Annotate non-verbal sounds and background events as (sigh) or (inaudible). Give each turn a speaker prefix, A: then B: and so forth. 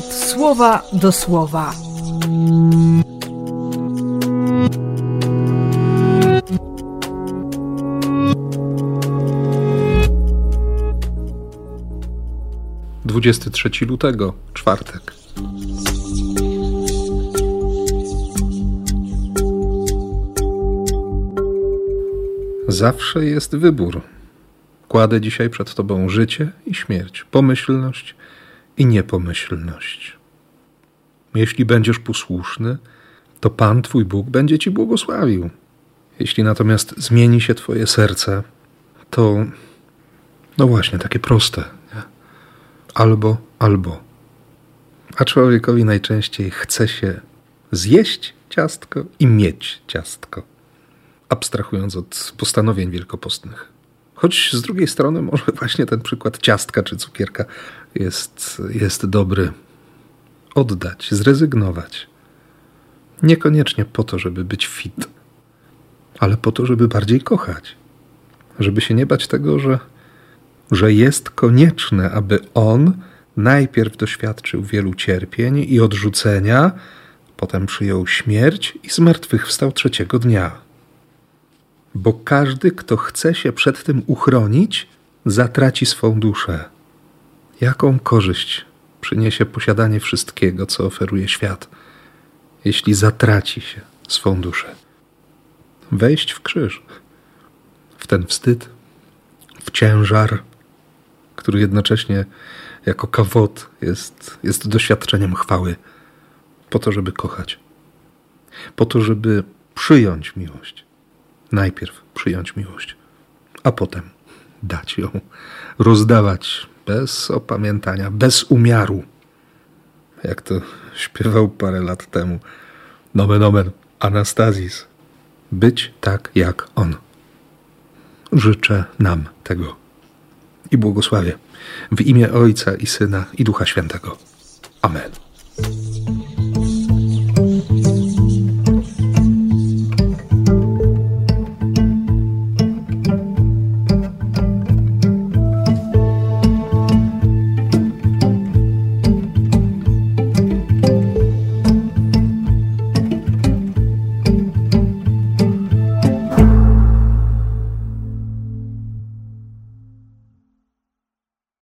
A: słowa do słowa.
B: Dwudziesty trzeci lutego, czwartek. Zawsze jest wybór. Kładę dzisiaj przed Tobą życie i śmierć, pomyślność i niepomyślność. Jeśli będziesz posłuszny, to Pan Twój Bóg będzie Ci błogosławił. Jeśli natomiast zmieni się Twoje serce, to no właśnie, takie proste. Nie? Albo, albo. A człowiekowi najczęściej chce się zjeść ciastko i mieć ciastko abstrahując od postanowień wielkopostnych. Choć z drugiej strony, może (laughs) właśnie ten przykład ciastka czy cukierka jest, jest dobry. Oddać, zrezygnować. Niekoniecznie po to, żeby być fit, ale po to, żeby bardziej kochać. Żeby się nie bać tego, że, że jest konieczne, aby on najpierw doświadczył wielu cierpień i odrzucenia, potem przyjął śmierć i zmartwychwstał trzeciego dnia bo każdy, kto chce się przed tym uchronić, zatraci swą duszę. Jaką korzyść przyniesie posiadanie wszystkiego, co oferuje świat, jeśli zatraci się swą duszę? Wejść w krzyż, w ten wstyd, w ciężar, który jednocześnie jako kawot jest, jest doświadczeniem chwały, po to, żeby kochać, po to, żeby przyjąć miłość najpierw przyjąć miłość, a potem dać ją, rozdawać bez opamiętania, bez umiaru. Jak to śpiewał parę lat temu. Nomen omen Anastazis. Być tak jak on. Życzę nam tego. I błogosławię w imię Ojca i Syna i Ducha Świętego. Amen.